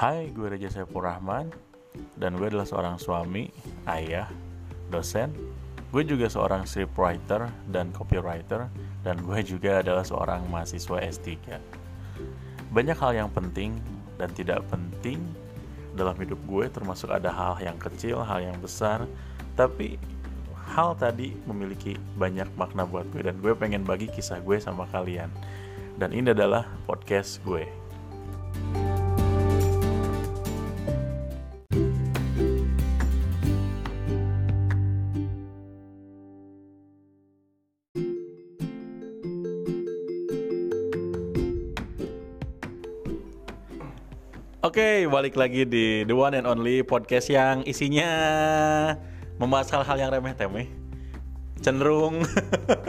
Hai, gue Reja Saiful Rahman dan gue adalah seorang suami, ayah, dosen. Gue juga seorang scriptwriter dan copywriter dan gue juga adalah seorang mahasiswa S3. Banyak hal yang penting dan tidak penting dalam hidup gue termasuk ada hal yang kecil, hal yang besar, tapi hal tadi memiliki banyak makna buat gue dan gue pengen bagi kisah gue sama kalian. Dan ini adalah podcast gue. Oke, balik lagi di The One and Only podcast yang isinya membahas hal-hal yang remeh-temeh. Cenderung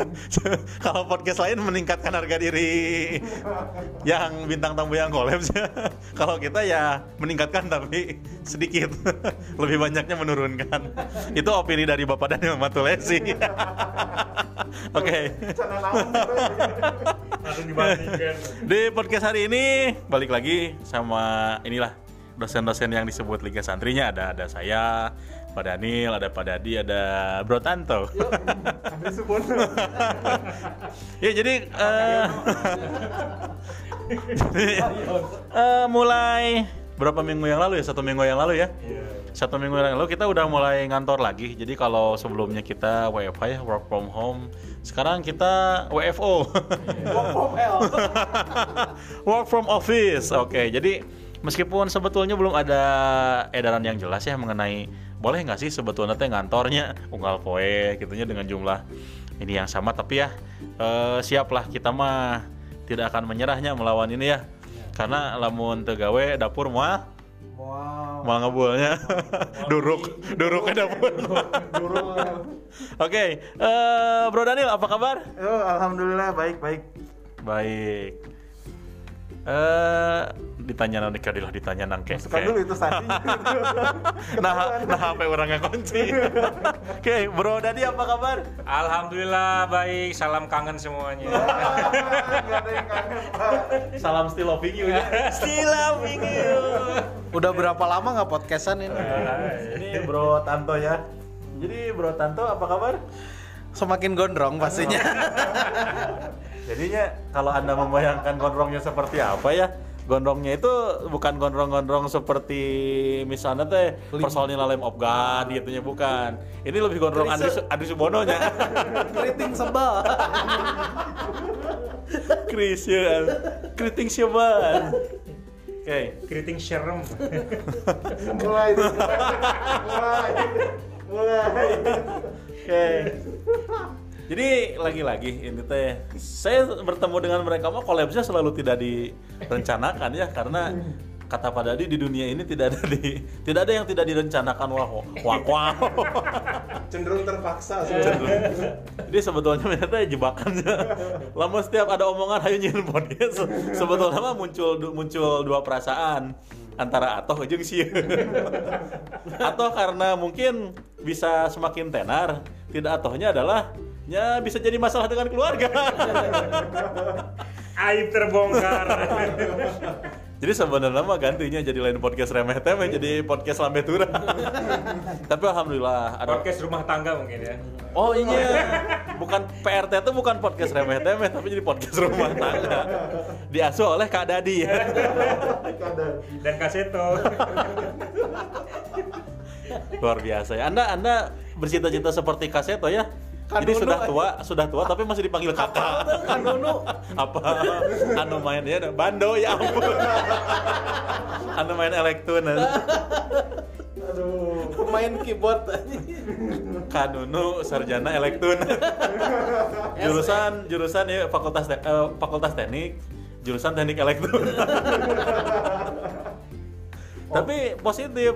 kalau podcast lain meningkatkan harga diri yang bintang tamu yang kolaps kalau kita ya meningkatkan tapi sedikit. Lebih banyaknya menurunkan. Itu opini dari Bapak Daniel Matulesi. Oke. Di podcast hari ini balik lagi sama inilah dosen-dosen yang disebut Liga Santrinya. Ada ada saya Pak Daniel, ada Pak Dadi, ada Bro Tanto. ya jadi uh, jadi uh, mulai berapa minggu yang lalu ya? Satu minggu yang lalu ya? Satu minggu yang lalu kita udah mulai ngantor lagi. Jadi kalau sebelumnya kita WFH ya, work from home. Sekarang kita WFO. Work from hell. work from office. Oke, jadi meskipun sebetulnya belum ada edaran yang jelas ya mengenai boleh nggak sih sebetulnya teh ngantornya unggal poe gitunya dengan jumlah ini yang sama tapi ya eh, siaplah kita mah tidak akan menyerahnya melawan ini ya. Karena lamun tegawe dapur mual Wow. ngebulnya. Duruk duruknya dapur. Oke eh, Bro Daniel apa kabar? Alhamdulillah baik baik. baik eh ditanya nanti kadilah ditanya nang keke. Masukkan dulu itu sandinya. nah, nah HP orangnya kunci. Oke, Bro Dadi apa kabar? Alhamdulillah baik, salam kangen semuanya. Gak ada yang kangen. Pak. Salam still loving you ya. Still loving you. Udah berapa lama nggak podcastan ini? ini Bro Tanto ya. Jadi Bro Tanto apa kabar? Semakin gondrong pastinya. Jadinya kalau Anda membayangkan gondrongnya seperti apa ya? Gondrongnya itu bukan gondrong-gondrong seperti misalnya teh personil Lamb of God gitu nya bukan. Ini lebih gondrong Andri, Andri Subono nya. Keriting sebal. Chris ya. Keriting Syaban. Oke. Keriting serem. Mulai. Mulai. Mulai. Oke. Jadi lagi-lagi ini teh saya bertemu dengan mereka mah kolabsnya selalu tidak direncanakan ya karena kata Pak Dadi di dunia ini tidak ada di tidak ada yang tidak direncanakan wah wah wah. Cenderung terpaksa sih. Jadi sebetulnya ternyata jebakannya. Lama setiap ada omongan hayu nyiin podcast sebetulnya mah muncul muncul dua perasaan antara atoh jeung sieun. Atau karena mungkin bisa semakin tenar, tidak atohnya adalah ya bisa jadi masalah dengan keluarga. Aib terbongkar. jadi sebenarnya mah gantinya jadi lain podcast remeh temeh jadi podcast lambe turun. Tapi alhamdulillah ada Podcast rumah tangga mungkin ya. Oh iya, bukan PRT itu bukan podcast remeh temeh tapi jadi podcast rumah tangga. Diasuh oleh Kak Dadi ya. Dan kaseto. Luar biasa ya. Anda Anda bercita-cita seperti Kaseto ya. Kan Jadi sudah aja. tua, sudah tua tapi masih dipanggil kakak. Kan dulu. Apa? Anu main ya bando ya ampun. anu main elektron. Aduh. Main keyboard. Kanunu sarjana elektron. jurusan jurusan ya fakultas te- eh, fakultas teknik, jurusan teknik elektron. Tapi positif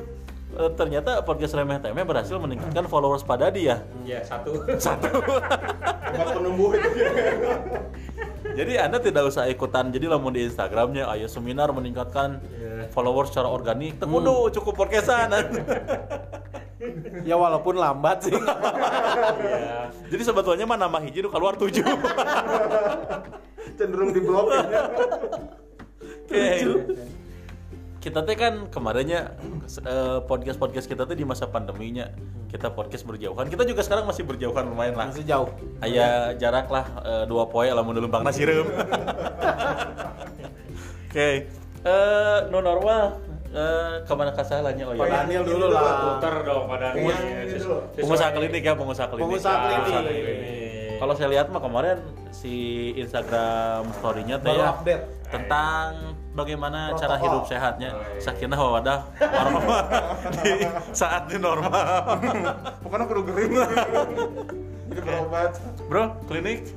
ternyata podcast remeh temeh berhasil meningkatkan followers pada dia. Ya satu. Satu. Obat penumbuh itu. Jadi Anda tidak usah ikutan. Jadi lamun di Instagramnya ayo seminar meningkatkan followers secara organik. Tekudu cukup podcastan. ya walaupun lambat sih. Iya. Jadi sebetulnya mah nama hiji keluar tujuh. Cenderung di blok ya. Kita teh kan kemarinnya podcast podcast kita tuh di masa pandeminya. Kita podcast berjauhan. Kita juga sekarang masih berjauhan lumayan lah. Masih jauh. aya jarak lah eh, dua poe lamun lembang. Nasireum oke. Eh no normal. Eh ke mana kasalahnya oh Pak ya Daniel dulu lah. Putar dong pada Iya, ini dulu. pengusaha klinik ya pengusaha klinik. Pengusaha klinik. kalau saya lihat mah kemarin si Instagram story-nya teh ya update. tentang bagaimana Protokol. cara hidup sehatnya sakinah wawadah warahmah di saat di normal Pokoknya kudu gering. Jadi berobat. bro klinik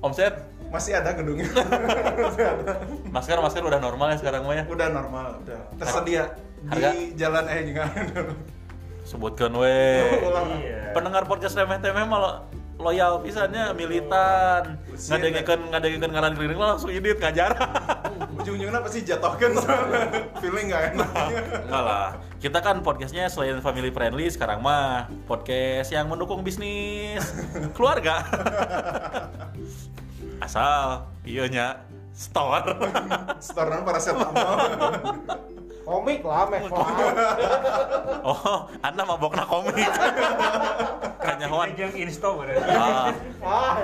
omset Masih ada gedungnya. masker masker udah normal ya sekarang mah ya udah normal, udah tersedia Harga? di jalan eh juga. sebutkan we Ulang. Iya. pendengar podcast remeh temeh malah loyal pisannya militan ngadengikeun ngadengikeun ngaran klinik langsung idit ngajar Ujung-ujungnya pasti jatuhkan feeling gak enak. Enggak lah, kita kan podcastnya selain family friendly sekarang mah podcast yang mendukung bisnis keluarga. Asal iya nya store. Store paracetamol. Komik lah, meh lah. oh, anda mabokna komik. Kanyahoan. yang insto berarti. Ah, Ah,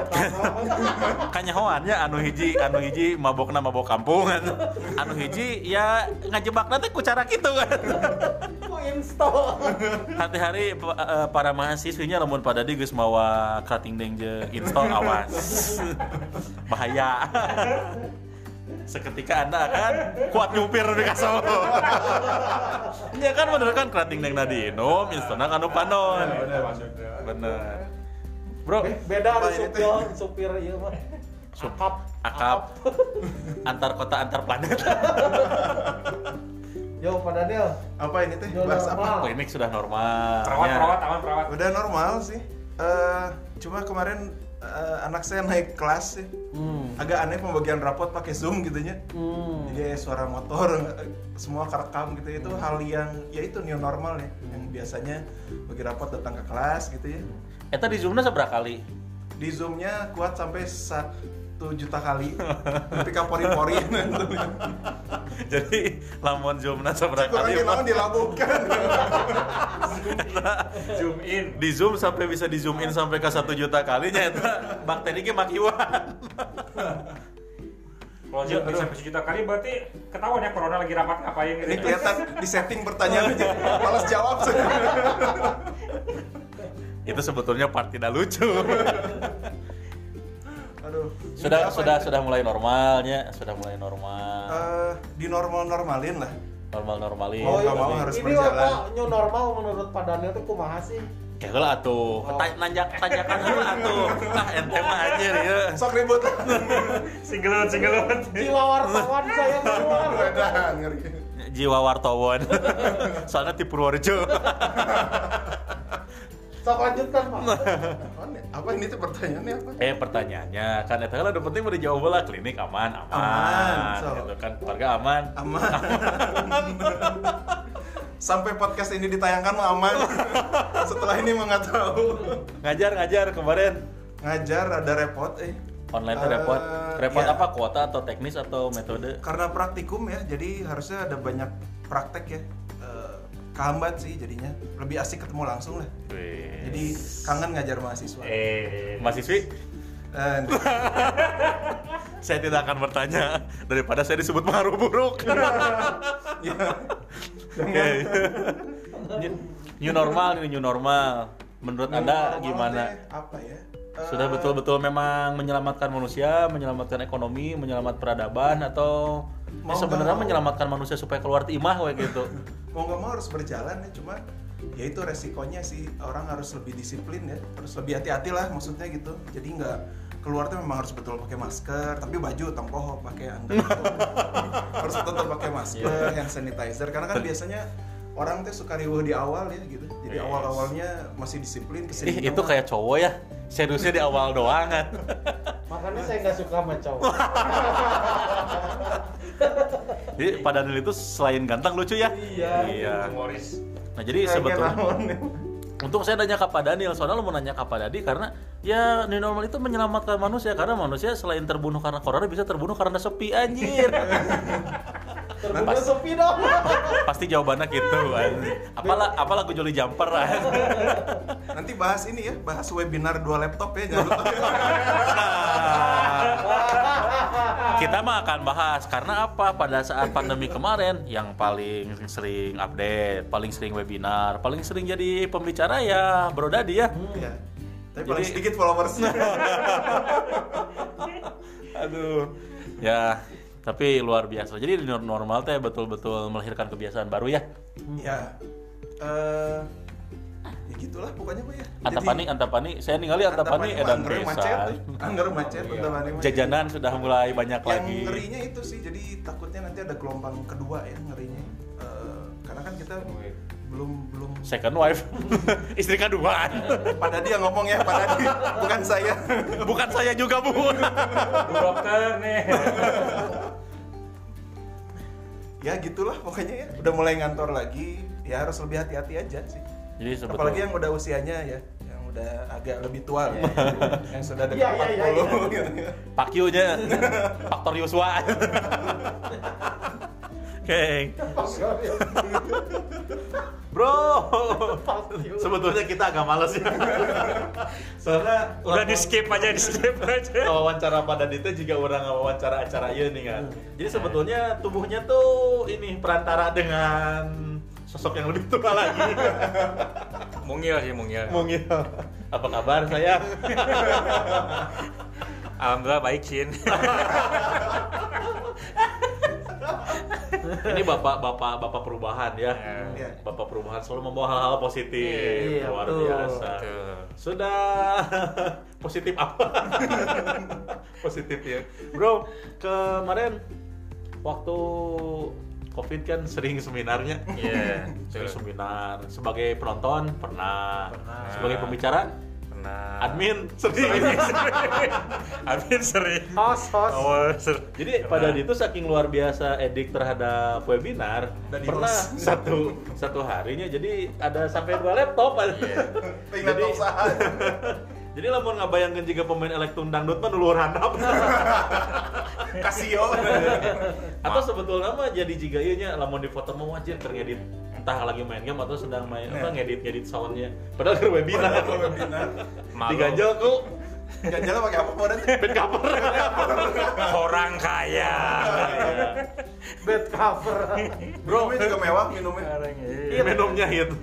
kanyahoan ya anu hiji anu hiji mabokna mabok kampungan. Anu hiji ya ngajebak nanti ku cara gitu kan. Ku install. Hati-hari pa- eh, para mahasiswinya lamun pada di geus mawa cutting deng jeung install awas. Bahaya. Seketika Anda akan kuat nyupir di kaso. Ya kan bener kan cutting deng tadi minum, installna anu panon. Bener maksudnya. Bener. Bro, Be- Beda ada ini supir, supir iya mah. Sup- Akap. akap antar kota antar planet. Yo, Pak Daniel. Apa ini teh? Bahas normal. apa? Klinik sudah normal. Perawat, Ya. perawat, aman perawat. Udah normal sih. Eh, cuma kemarin eh, anak saya naik kelas sih. Hmm. Agak aneh pembagian rapot pakai Zoom gitu nya. Hmm. Jadi suara motor eh, semua kerekam gitu itu hal yang ya itu new normal ya. Yang biasanya bagi rapot datang ke kelas gitu ya. Eta di zoomnya seberapa kali? Di Zoom-nya kuat sampai satu juta kali. Tapi kapori-pori Jadi lamun zoomnya seberapa Kurang kali? naon dilabuhkan. Zoom in. di zoom sampai bisa di zoom in sampai ke satu juta kalinya itu bakteri ge makiwan Kalau zoom bisa sejuta kali berarti ketahuan ya corona lagi rapat ngapain gitu. Ini kelihatan di setting pertanyaannya malas jawab itu sebetulnya part tidak lucu Aduh. Sudah sudah ini? sudah mulai normalnya sudah mulai normal Eh, di normal-normalin lah. normal normalin Oh, nggak mau harus ini berjalan. apa new normal menurut Pak Daniel itu kumaha sih? kayak lah atuh Oh. Nanjak tanjakan heula atuh ah ente mah anjir ya Sok ribut. Singgelut, singgelut. Jiwa wartawan saya keluar. Edan, ngeri. jiwa wartawan soalnya di Purworejo Sok lanjutkan, Pak. Apaan ya? Apa ini tuh pertanyaannya apa? eh pertanyaannya kan kan udah penting mau dijawab lah klinik aman aman, Aman, so. gitu kan keluarga aman Aman. Sampai podcast ini ditayangkan mah aman. Setelah ini mah nggak tahu. ngajar ngajar kemarin Ngajar ada repot eh. online tuh Eh, repot repot iya. apa kuota atau teknis atau metode Karena praktikum ya, jadi harusnya ada banyak praktek ya. Eh, kehambat sih jadinya. Lebih asik ketemu langsung lah. Wih. Jadi kangen ngajar mahasiswa. Eh, mahasiswi Eh, saya tidak akan bertanya daripada saya disebut pengaruh buruk ya. Oke. new, normal ini new normal menurut anda Normal gimana Apa ya? Eh, sudah betul-betul memang menyelamatkan manusia menyelamatkan ekonomi menyelamat peradaban atau ya sebenarnya menyelamatkan manusia supaya keluar timah kayak gitu mau nggak mau harus berjalan ya cuma ya itu resikonya sih. Orang harus lebih disiplin ya harus lebih hati-hati lah maksudnya gitu. Jadi nggak keluar tuh memang harus betul pakai masker tapi baju tongkoh pakai handuk harus tetap pakai masker hand sanitizer. Karena kan biasanya orang tuh suka riuh di awal ya gitu. Jadi Yes. awal awalnya masih disiplin ke sini itu kayak cowok ya seriusnya di awal doang kan Makanya saya nggak suka sama cowok. jadi Pak Daniel itu selain ganteng lucu ya Iya. iya nah jadi sebetulnya sebetulnya Untung saya nanya ke Pak Daniel, soalnya lu mau nanya ke Pak Dadi karena ya new normal itu menyelamatkan manusia karena manusia selain terbunuh karena corona bisa terbunuh karena sepi anjir. Pas- sepi dong. Pasti jawabannya gitu. anjing. Apalah apalah gue joli jumper anjing. Nanti bahas ini ya, bahas webinar dua laptop ya jangan lupa. Kita mah akan bahas karena apa pada saat pandemi kemarin yang paling sering update, paling sering webinar, paling sering jadi pembicara ya Bro Dadi ya. Iya. Tapi paling Jadi- sedikit followersnya. Aduh. Ya, tapi luar biasa. Jadi normal teh betul-betul melahirkan kebiasaan baru ya. ya. Eh ya gitulah pokoknya Pak ya. Antapani, Antapani, saya ningali Antapani edan Angger macet. Angger macet, Antapani macet. Jajanan sudah mulai banyak Yang lagi. ngerinya itu sih, jadi takutnya nanti ada gelombang kedua ya ngerinya. Eh, karena kan kita belum belum Second wife, istri kedua. pada dia ngomong ya, pada dia bukan saya. Bukan saya juga bu. Bu dokter nih. ya gitulah pokoknya ya. Udah mulai ngantor lagi, ya harus lebih hati-hati aja sih. Jadi Apalagi sebetulnya yang udah usianya ya, yang udah agak lebih tua, yang sudah dekat Iya, iya, iya, 40 gitu. Pak Q-nya faktor Yosua. Oke, bro. Sebetulnya kita agak males ya. Soalnya Udah di skip aja, di skip aja. wawancara pada itu juga orang wawancara acara iya nih kan. Jadi sebetulnya tubuhnya tuh ini perantara dengan sosok yang lebih tua lagi. Mungil sih, mungil. Mungil. Apa kabar saya? Alhamdulillah baik, Sin. Ini bapak bapak bapak perubahan ya. Iya. Bapak perubahan selalu membawa hal-hal positif. Iya, Luar betul. biasa. Betul. Sudah positif apa? positif ya. Bro, kemarin waktu Covid kan sering seminarnya. Iya, Sering seminar sebagai penonton pernah, Pernah. sebagai pembicara Pernah. admin sering. Admin sering. Host, host. Oh, sering. Jadi pada itu saking luar biasa edik terhadap webinar Dan pernah host. satu satu harinya jadi ada sampai dua laptop. Pengen Jadi- usaha. jadi lamun ngabayangkeun jika pemain elektron dangdut mah nuluhur handap Kasio. atau sebetulnya mah jadi jika ieu nya lamun di foto mah wajib keur ngedit entah lagi main game atau sedang main apa Iya. ngedit ngedit soundnya padahal keur webinar diganjel ku Jalan pakai apa kemarin? bed cover Orang kaya. Bed cover. bro Minumnya juga mewah minumnya. Iya minumnya gitu.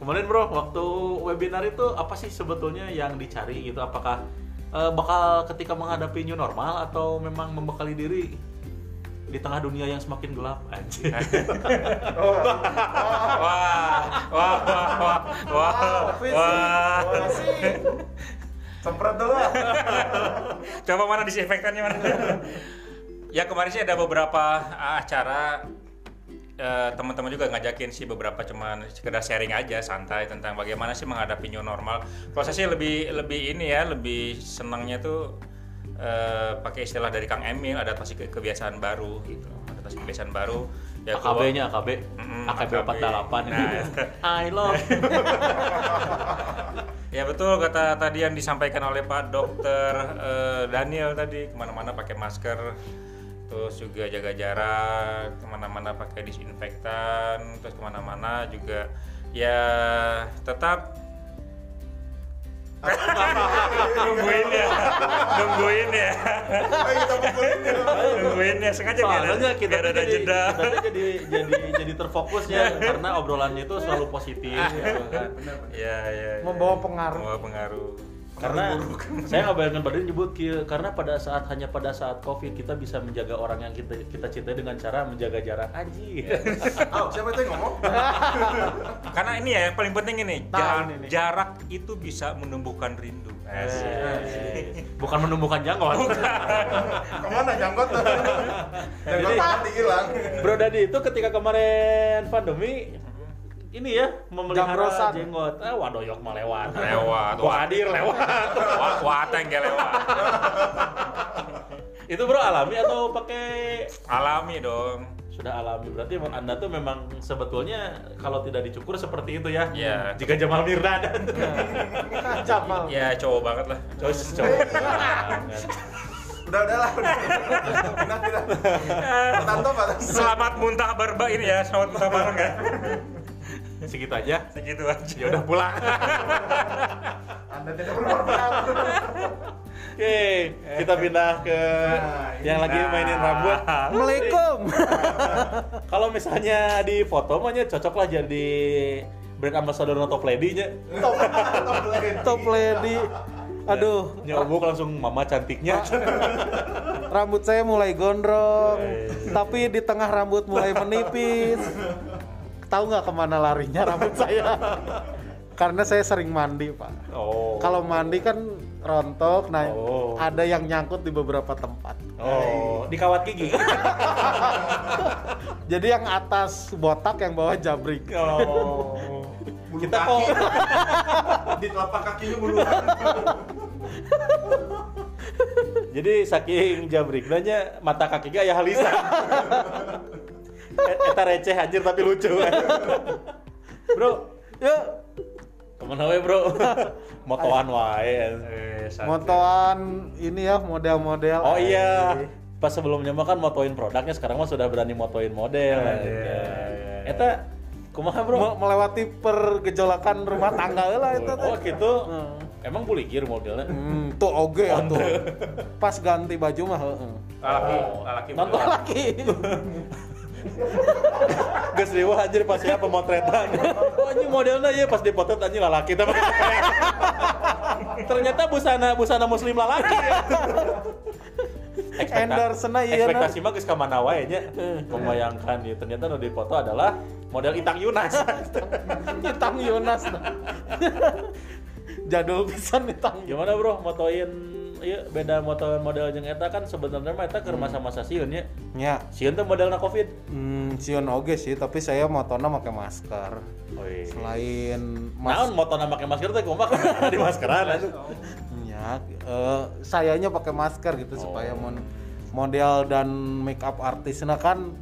Kemarin bro, waktu webinar itu apa sih sebetulnya yang dicari gitu? Apakah eh, bakal ketika menghadapi new normal atau memang membekali diri di tengah dunia yang semakin gelap anjir. Oh, Wah, wah, wah, wah, wah, sih, wah. masih. Semprot dulu. lah. Coba mana disinfektannya mana? ya kemarin sih ada beberapa acara eh, teman-teman juga ngajakin sih beberapa cuman sekedar sharing aja santai tentang bagaimana sih menghadapi new normal. Sih lebih lebih ini ya lebih senangnya tuh eh, pakai istilah dari Kang Emil adaptasi ke kebiasaan baru gitu. Adaptasi kebiasaan baru. Ya, AKB-nya AKB. Mm-mm, AKB AKB. 48 Nah. I love. Ya betul kata tadi yang disampaikan oleh Pak Dokter eh, Daniel tadi ke mana-mana pakai masker, terus juga jaga jarak, ke mana-mana pakai disinfektan, terus ke mana-mana juga ya tetap nungguin ya, nungguin ya, Ayo kita pukulin ya. nungguin ya sengaja biar Soalnya kita biar ada jadi, jeda. kita jadi jadi jadi terfokus ya karena obrolannya itu selalu positif gitu kan. Ya ya. ya. Membawa pengaruh. Membawa pengaruh. Karena saya nggak bayangkan badan nyebut karena pada saat hanya pada saat covid kita bisa menjaga orang yang kita kita cintai dengan cara menjaga jarak aji Oh, siapa itu yang ngomong? Karena ini ya yang paling penting ini Tahun jar- ini. jarak itu bisa menumbuhkan rindu. Asik. bukan menumbuhkan jangkauan Ke mana? Jangkot mati hilang. bro Dadi itu ketika kemarin pandemi ini ya memelihara Jambrosan. jenggot ah wadoyok mah lewat Lewat. Wah, hadir lewat Wah, wateng gak lewat. itu bro alami atau pakai Alami dong. sudah alami berarti emang anda tuh memang sebetulnya kalau tidak dicukur seperti itu ya Iya. jika Jamal Mirdad Jamal. Ya cowok banget lah. Cowok cowok banget. Udah udah lah. udah. Selamat muntah berba ini ya, selamat muntah bareng ya. Segitu aja. Segitu aja. Ya udah pulang. Anda tidak berkorban. Oke, kita pindah ke yang lagi mainin rambut. Assalamualaikum. Kalau misalnya di foto mah nya cocok lah jadi brand ambassador Top Lady nya. Top top lady. Top lady. Aduh, Nyobok langsung mama cantiknya. rambut saya mulai gondrong, tapi di tengah rambut mulai menipis. Tahu nggak ke mana larinya rambut saya? Karena saya sering mandi, Pak. Oh. Kalau mandi kan rontok, nah Oh. ada yang nyangkut di beberapa tempat. Oh, di kawat gigi. Jadi yang atas botak, yang bawah jabrik. Oh. Bulu Kita kaki. kok Di telapak kakinya bulu. jadi saking jabriknya mata kaki gak ya halisa. E- Eta receh anjir tapi lucu. bro, Yuk, ke mana we bro? Motoan wae. Eh, motoan ini ya model-model. Oh iya, pas sebelumnya mah kan motoin produknya, sekarang mah sudah berani motoin model. Iya, Ya. iya. Eta kumaha bro? Me- melewati pergejolakan rumah tangga lah itu teh. Oh gitu. Hmm. Emang bulikir modelnya? Hmm, tuh oge ya tuh. Pas ganti baju mah heeh. Lalaki, Oh. lalaki. Nonton Laki. Geus riweuh anjir pas ya pemotretan. Oh anjing modelnya ya pas dipotret anjing lalaki tapi Ternyata busana busana muslim lalaki. Ekspekta- Endorse-na ieu, Ekspektasi mah geus ka mana wae nya. Membayangkan ya ternyata nu dipoto adalah model Itang Yunas. Itang Yunas. Jadul pisan Itang. Gimana bro motoin iya beda motoin model jeung eta kan sebenarnya mah eta keur masa-masa sieun nya. Ya, Sieun teh modelna Covid. hmm, sion oge sih, tapi saya motona pakai masker. Oi. Selain Naon mas, motona make masker teh kumaha di maskeran atuh. ya, eh, sayanya pakai masker gitu Oh. supaya mon- model dan make up artisnya kan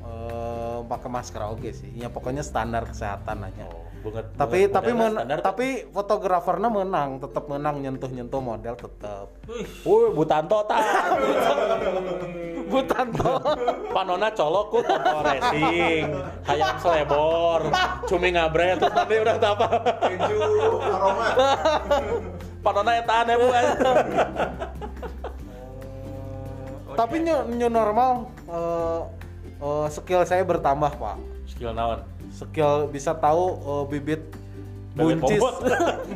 eh, pakai masker oge sih. Ya pokoknya standar kesehatan aja. Oh, bunget, tapi bunget tapi men- standar tapi fotografernya menang tetap menang nyentuh nyentuh model tetap Wuh, butanto ta. butanto Panona colok ku toko racing, hayam selebor, cumi ngabret, terus nanti udah apa. Keju aroma. Panona eta aneh bu. tapi new, new normal eh, eh, skill saya bertambah pak Skill naon? Skill bisa tahu eh, bibit buncis.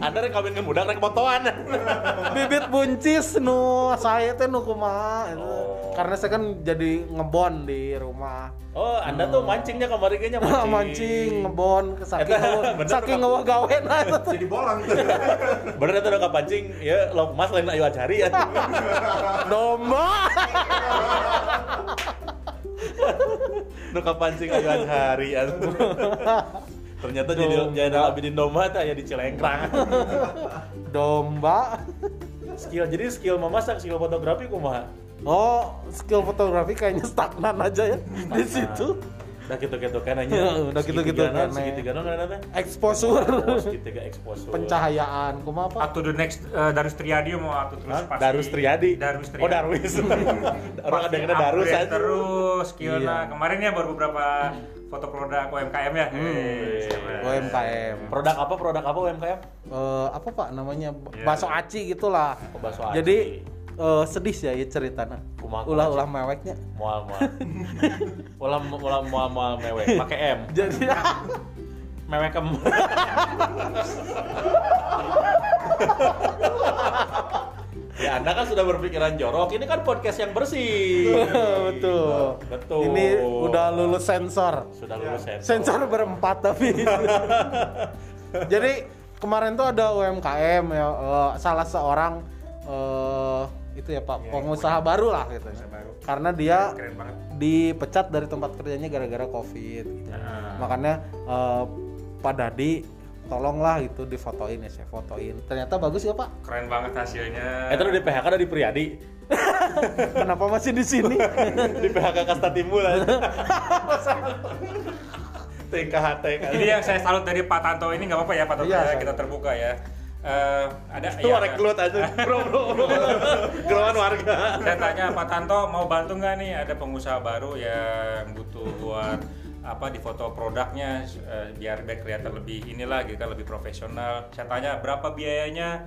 Anda rek kawin ke budak rek motoan. bibit buncis nu saya teh nu kumaha itu. Oh. karena saya kan jadi ngebon di rumah Oh, Anda tuh mancingnya kemarin kayaknya mancing. mancing ngebon ke saking bener saking tuh, ngewe gawe nah. Jadi bolang. Bener itu udah kepancing, ya lo mas lain ayu acari ya. domba Udah kepancing ayu acari ya. Ternyata jadi jadi abidin domba tak ya di Cilengkrang. domba skill jadi skill memasak, skill fotografi kumaha? oh skill fotografi kayaknya stagnan aja ya di situ Udah gitu-gitu kan aja. Ya, udah gitu-gitu kan. Segitiga non kan teh. exposure Oh, segitiga exposure. pencahayaan kumaha apa to the next eh, Darus Triadi mau to terus pasti. Darus Triadi. Darus Triadi. Oh, Darwis. Orang ada yang kena Darus aja. terus skillnya. Iya. Kemarin ya baru beberapa foto produk UMKM ya. Eh, siapa? UMKM Produk apa? Produk apa UMKM? Eh, apa pak namanya Iya. bakso aci gitulah Oh, bakso aci. jadi eh, sedih sih ya ceritanya ulah ulah meweknya Mual mual. Ulah ulah mual mual mewek. Pakai M. jadi Mewekem. ya Anda kan sudah berpikiran jorok. Ini kan podcast yang bersih. betul Betul. ini udah lulus sensor Sudah lulus sensor. sensor berempat tapi jadi kemarin tuh ada UMKM ya eh, salah seorang eh, itu ya pak pengusaha baru lah gitu karena dia Keren banget. dipecat dari tempat kerjanya gara-gara covid gitu. makanya eh, Pak Dadi tolonglah gitu difotoin ya saya fotoin ternyata bagus ya pak Keren banget hasilnya. Eh terus di PHK ada di Priadi. kenapa masih di sini di PHK Kasta Timbul aja. TKHT kan. Ini yang saya salut dari Pak Tanto ini nggak apa-apa ya Pak Tanto Iya, ya, kita terbuka ya. Eh, ada Itu ya, warga gelut aja. Bro, bro, bro. Warga. saya tanya Pak Tanto mau bantu nggak nih ada pengusaha baru yang butuh buat apa di foto produknya eh, biar kelihatan lebih inilah gitu kan lebih profesional saya tanya berapa biayanya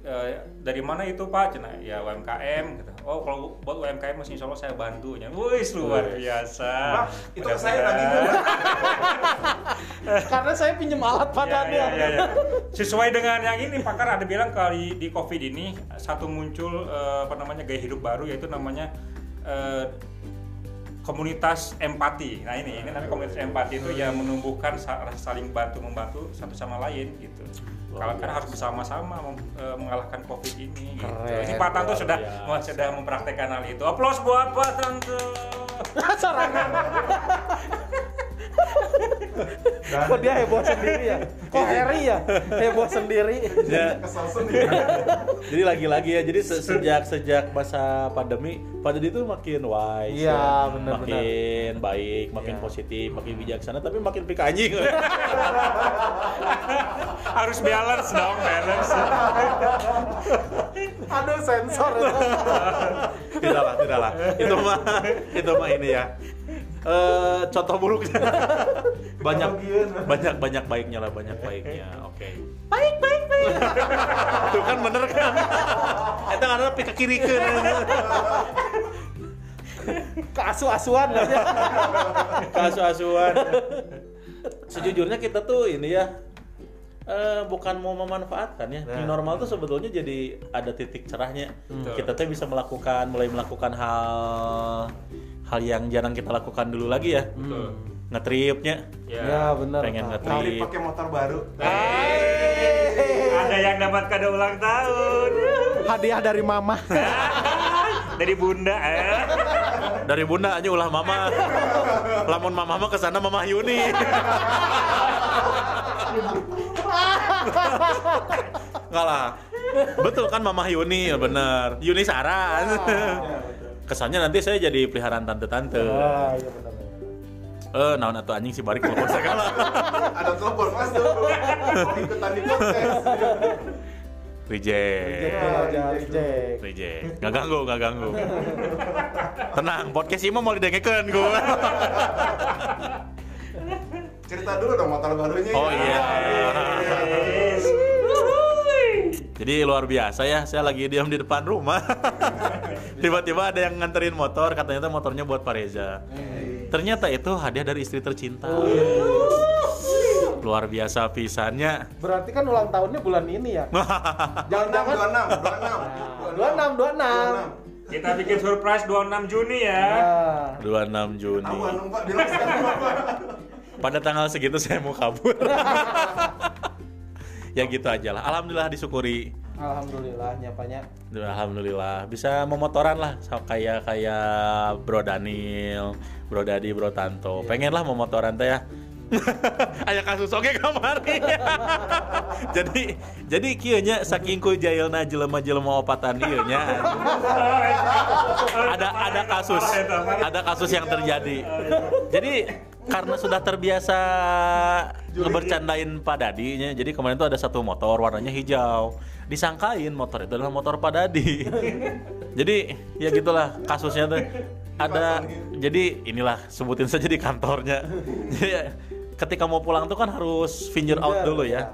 Eh, dari mana itu Pak? Cina, ya UMKM gitu. Oh kalau buat UMKM masih insya Allah saya bantu. Ya, Wih luar biasa. Itu saya lagi Karena saya pinjem alat Ya, padanya. ya, ya, ya. Sesuai dengan yang ini pakar ada bilang kali di COVID ini satu muncul eh, apa namanya gaya hidup baru yaitu namanya eh, komunitas empati. Nah ini ini namanya komunitas empati itu yang menumbuhkan rasa saling bantu membantu satu sama lain gitu. Kalau kan harus bersama-sama eh, mengalahkan COVID ini. Gitu. Keren, Ini Pak Tanto sudah biasa. sudah mempraktekkan hal itu. Aplaus buat Pak Tanto. Sarangan. Dan Kok dia heboh sendiri ya? Kok Harry ya? Heboh sendiri. Ya, kesel sendiri. jadi lagi-lagi ya. Jadi se- sejak sejak masa pandemi, Pak Dedi itu makin wise. Iya, ya. benar-benar. Makin baik, makin Iya. positif, makin bijaksana, tapi makin pika anjing. Harus balance dong, balance. Aduh sensor itu. tidak lah, tidak lah. Itu mah, itu mah ini ya. Eh, contoh buruknya banyak banyak banyak baiknya lah banyak baiknya. Oke. Baik baik baik. Tuh kan bener kan? Itu karena pika kiri kan Keasu-asuan lah ya. keasu-asuan sejujurnya kita tuh ini ya eh, bukan mau memanfaatkan ya. New normal tuh sebetulnya jadi ada titik cerahnya. Betul. kita tuh bisa melakukan mulai melakukan hal hal yang jarang kita lakukan dulu lagi ya Betul. ngetripnya Ya benar. pengen. Nanti ngetrip pakai motor baru. Ada yang dapat kado ulang tahun Hadiah dari mama. dari bunda eh. dari bunda aja ulah mama lamun mama mah ke sana mama Yuni Enggak lah betul kan mama Yuni ya bener Yuni saran kesannya nanti saya jadi peliharaan tante-tante Ah, iya benar. eh naon atuh anjing si balik telepon segala Ada telepon mas tuh. Ikutan di podcast. Reject reject reject. nggak ganggu nggak ganggu tenang podcast ini mau didengekeun gua Cerita dulu dong motor barunya. Oh ya. iya. Jadi luar biasa ya, saya lagi diam di depan rumah. Tiba-tiba ada yang nganterin motor, katanya itu motornya buat Pak Reza. Ternyata itu hadiah dari istri tercinta. Luar biasa pisannya. Berarti kan ulang tahunnya bulan ini ya? Jangan-jangan 26, 26, 26. 26, 26. Kita bikin surprise 26 Juni ya. Nah, 26 Juni. Awan Pak. Pada tanggal segitu saya mau kabur. ya gitu aja lah. Alhamdulillah disyukuri. Alhamdulillah nyapanya. Alhamdulillah bisa memotoran lah kayak kayak Bro Daniel, Bro Dadi, Bro Tanto. Pengen lah memotoran teh ya. Aya kasus oke kamari. jadi jadi kieu nya saking ku jailna jelema-jelema opatan ieu nya. ada ada kasus ada kasus yang terjadi. Jadi karena sudah terbiasa ngebercandain Pak Dadi nya, jadi kemarin tuh ada satu motor warnanya hijau. Disangkain motor itu adalah motor Pak Dadi. jadi ya gitulah kasusnya tuh ada jadi inilah sebutin saja di kantornya. Ketika mau pulang tuh kan harus finger out dulu ya.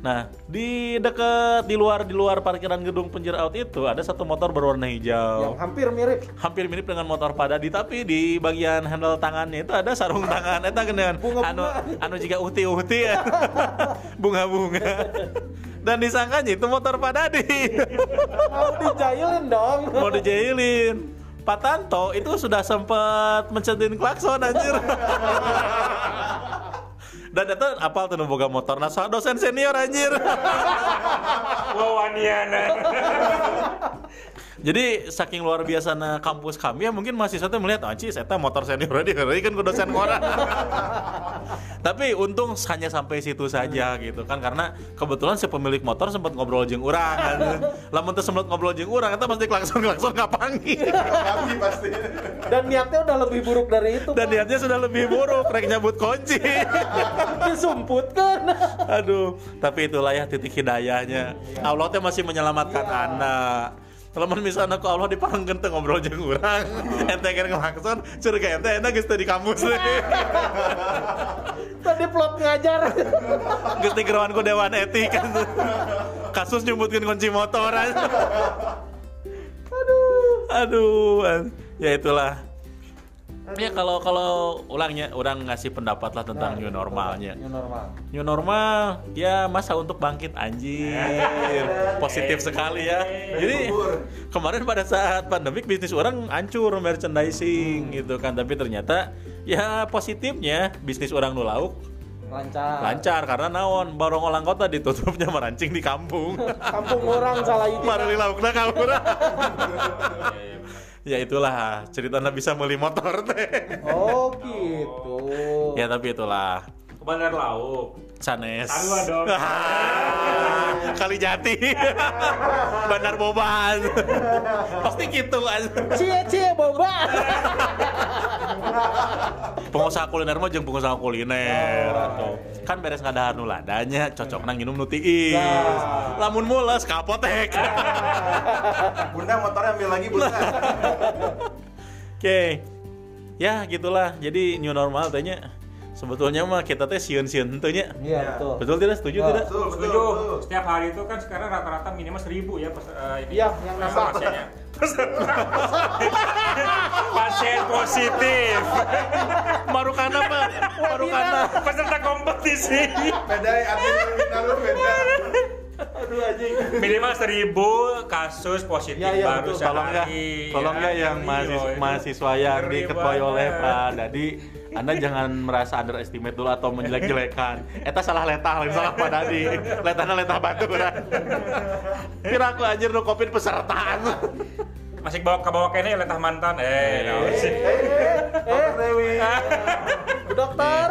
Nah, di dekat di luar di luar parkiran gedung penjir out itu ada satu motor berwarna Yang hijau. hampir mirip. Hampir mirip dengan motor Padadi tapi di bagian handle tangannya itu ada sarung tangan eta geneun Bunga-bunga. anu anu jika uhti-uhti ya. Bunga-bunga. Dan disangkanya itu motor Padadi. Mau dijailin dong. Mau dijailin. Pak Tanto itu sudah sempat mencetin klakson anjir. Dan itu apal tuh boga motor nah soal dosen senior anjir. Wawaniana. Jadi saking luar biasa na kampus kami ya mungkin mahasiswa teh melihat anci saya motor senior di kan ku dosen orang. Tapi untung hanya sampai situ saja gitu kan karena kebetulan si pemilik motor sempat ngobrol jeung urang kan. Lamun sempat ngobrol jeung urang eta pasti klakson-klakson ngapanggih. Kami pasti. Dan niatnya udah lebih buruk dari itu. Dan niatnya sudah lebih buruk, rek nyabut kunci. disumput kan. Aduh, tapi itulah ya titik hidayahnya. Allah teh masih menyelamatkan anak. Kalau misalnya aku Allah diparengkeun teu ngobrol jeung urang, ente keur ngelakson, curiga ente ente geus di kampus. Tadi plot ngajar. Geus digerowan ku dewan etik kan. Kasus nyumbutkeun kunci motor. Aduh. Aduh, ya itulah. Ya kalau kalau ulangnya orang ngasih pendapat lah tentang new normalnya. New normal. New normal ya masa untuk bangkit anjir. Positif sekali ya. Jadi kemarin pada saat pandemik bisnis orang hancur merchandising gitu kan tapi ternyata ya positifnya bisnis orang nu lauk Lancar. lancar karena naon barong olang kota ditutupnya merancing di kampung. Kampung orang salah itu. Maruli laukna ka urang. Ya itulah ceritanya bisa beli motor teh. Oh gitu. Ya tapi itulah Ke Bandar Lauk. sanes. Sarua dong. Kali jati. Bandar Boban. Pasti gitu kan. Cie cie boba. Pengusaha kuliner mah jeung pengusaha kuliner atau kan beres ngadahar nu ladanya cocok nang minum nu tiis. Lamun mules ka apotek. Bunda motornya ambil lagi bunda. Oke. Ya gitulah. Jadi new normal tanya. Sebetulnya mah kita teh sieun-sieun teu nya. Iya betul. Betul tidak? Setuju Oh. tidak? Betul, betul, Setuju. betul. Setiap hari itu kan sekarang rata-rata minimal seribu ya pas, eh, ini. Iya, yang eh, nasabah. pasiennya. Pasien positif. Marukana Pak. Marukana. Peserta kompetisi. Beda ya, lu beda. Aduh anjing. Minimal seribu kasus positif Ya, ya, baru betul. Tolong ya, tolong ya yang ngeri mahasiswa, loh itu. mahasiswa yang diketuai oleh. Pak Dadi anda jangan merasa underestimate dulu atau menjelek-jelekan. Eta salah letah, lain salah Pak Dadi. Letahna letah baturan. Kira aku anjir nu covid pesertaan. Masih bawa ke bawah kene letah mantan. Eh, naon sih. Eh Dewi. Bu dokter.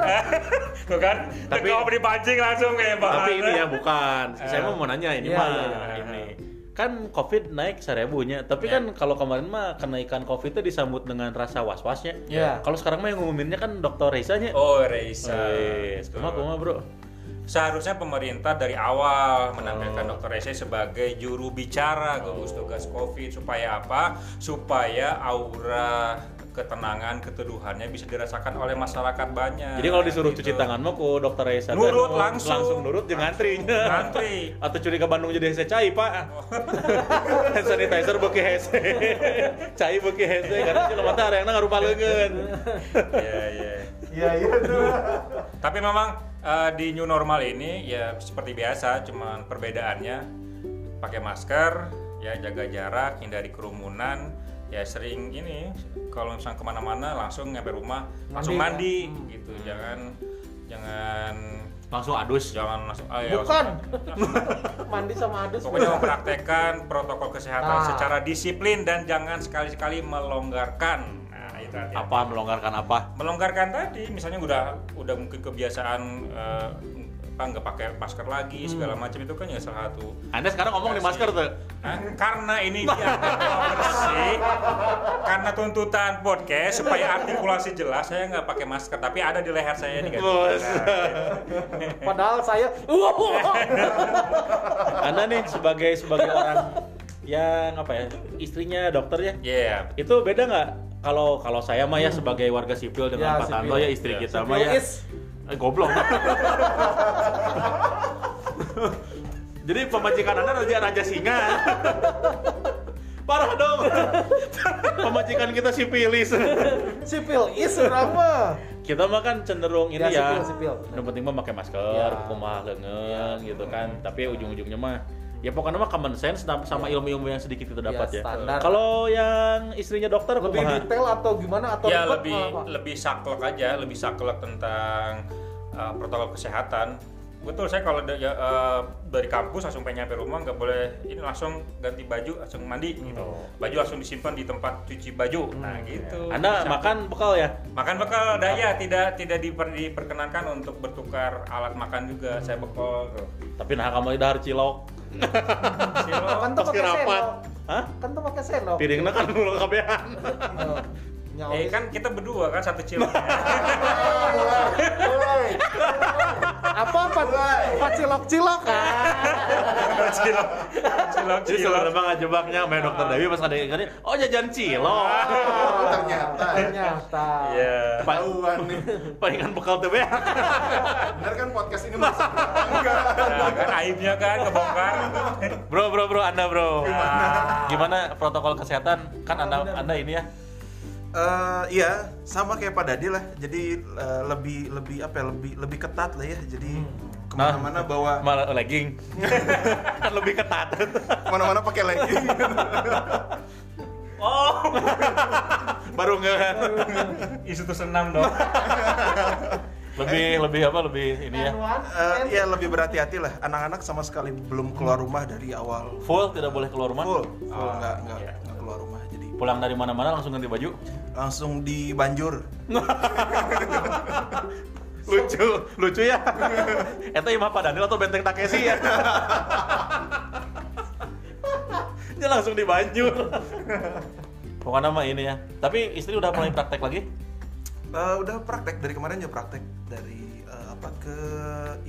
Tuh kan, Tapi- kalau dipancing langsung kayak Tapi ini ya bukan. Saya mau mau nanya ini Iya, mah iya, iya. ini. Kan COVID naik seribunya, tapi Iya. kan kalau kemarin mah kenaikan COVID itu disambut dengan rasa was-wasnya. Iya. Kalau sekarang mah yang ngumuminnya kan Dokter Reisa-nya. Oh, Reisa. Betul. kumaha kumaha, Bro? Seharusnya pemerintah dari awal menampilkan Dr. Reza sebagai juru bicara gugus tugas COVID supaya apa? Supaya aura ketenangan, keteduhannya bisa dirasakan oleh masyarakat banyak. Jadi kalau disuruh Gitu. cuci tangan mah ku dokter Reza Nurut nu- langsung. langsung nurut jeung ngantrinya. Ngantri. Atau curi ke Bandung jadi hese cai, Pak. Hand sanitizer beuki hese. cai beuki hese karena jelema teh areana ngarupa leungeun. Iya, iya. Iya, iya tuh. Tapi memang eh, di new normal ini ya seperti biasa, cuman perbedaannya pakai masker, ya jaga jarak, hindari kerumunan, ya sering ini kalau misalnya ke mana-mana langsung nyampe rumah langsung Mandi, mandi gitu, jangan jangan Langsung adus. jangan langsung ah, ya, Bukan. langsung- Mandi sama adus. Pokoknya mempraktekkan protokol kesehatan Nah. secara disiplin dan jangan sekali-sekali melonggarkan. Nah, itu. Apa melonggarkan apa? melonggarkan tadi misalnya udah udah mungkin kebiasaan eh, apa nggak pakai masker lagi segala macam itu kan ya salah satu Anda sekarang ngomong di masker tuh. Hah? karena ini dia bersih karena tuntutan podcast supaya artikulasi jelas saya nggak pakai masker tapi ada di leher saya ini kan Bos. Padahal saya Anda nih sebagai sebagai orang yang apa ya istrinya dokter ya Iya. itu beda nggak kalau kalau saya mah ya sebagai warga sipil dengan Ya, Pak Tanto ya istri Ya, kita mah ya Is. Eh, goblok. Jadi pemajikan anda raja raja singa. Parah dong. Pemajikan kita sipilis. Sipil is orang mah. kita mah kan cenderung ini Ya, ya, sipil, sipil. yang penting mah pakai masker Ya. kumaha leungeun gitu kan. Tapi ujung-ujungnya mah ya pokoknya mah common sense sama- sama ilmu-ilmu yang sedikit kita dapat ya, standar. kalau yang istrinya dokter Lebih kumaha? detail atau gimana atau ya ribet lebih Pak? lebih saklek aja lebih saklek tentang uh, protokol kesehatan Betul, saya kalau da- ya, eh, dari kampus langsung pengen nyampe rumah nggak boleh ini langsung ganti baju langsung mandi gitu. Baju langsung disimpan di tempat cuci baju. Nah, gitu. Anda Bisa. makan bekal ya? makan bekal daya tidak tidak diper- diperkenankan untuk bertukar alat makan juga. Saya bekal tuh. Tapi nah kamu dahar cilok. Kan tuh pakai sendok. Hah? Kan tuh pakai sendok. Piringnya kan dulu kabehan. Oh, nyawa Eh kan kita berdua kan satu cilok. apa apa apa cilok cilok kan cilok. Cilok. Jadi cilok. sebenarnya ngajebaknya main dokter Dewi pas ada yang oh jajan cilok. ternyata ternyata Iya. ketahuan nih Palingan bekal tuh ya. bener kan podcast ini masuk enggak Nah, kan aibnya kan kebongkar. Bro, bro, bro, Anda bro. Nah. Gimana protokol kesehatan? Kan Anda Anda ini ya. Eh, iya sama kayak Pak Dadi lah jadi eh, lebih lebih apa ya lebih lebih ketat lah ya jadi ke mana-mana bawa Malah legging. kan lebih ketat. ke mana-mana pakai legging Oh. Baru nggak Isu tuh senam dong. lebih lebih apa lebih ini ya. Eh, kan? iya lebih berhati-hati lah anak-anak sama sekali belum keluar rumah dari awal Full tidak boleh keluar rumah. full full Oh, nggak nggak iya. Pulang dari mana-mana langsung ganti baju. langsung di banjur. Lucu lucu ya. Itu imah Pak Daniel atau benteng Takeshi ya? Dia langsung dibanjur pokoknya mah ini ya. Tapi istri udah mulai praktek lagi? Eh, udah praktek. Dari kemarin ya praktek. Dari eh, apa ke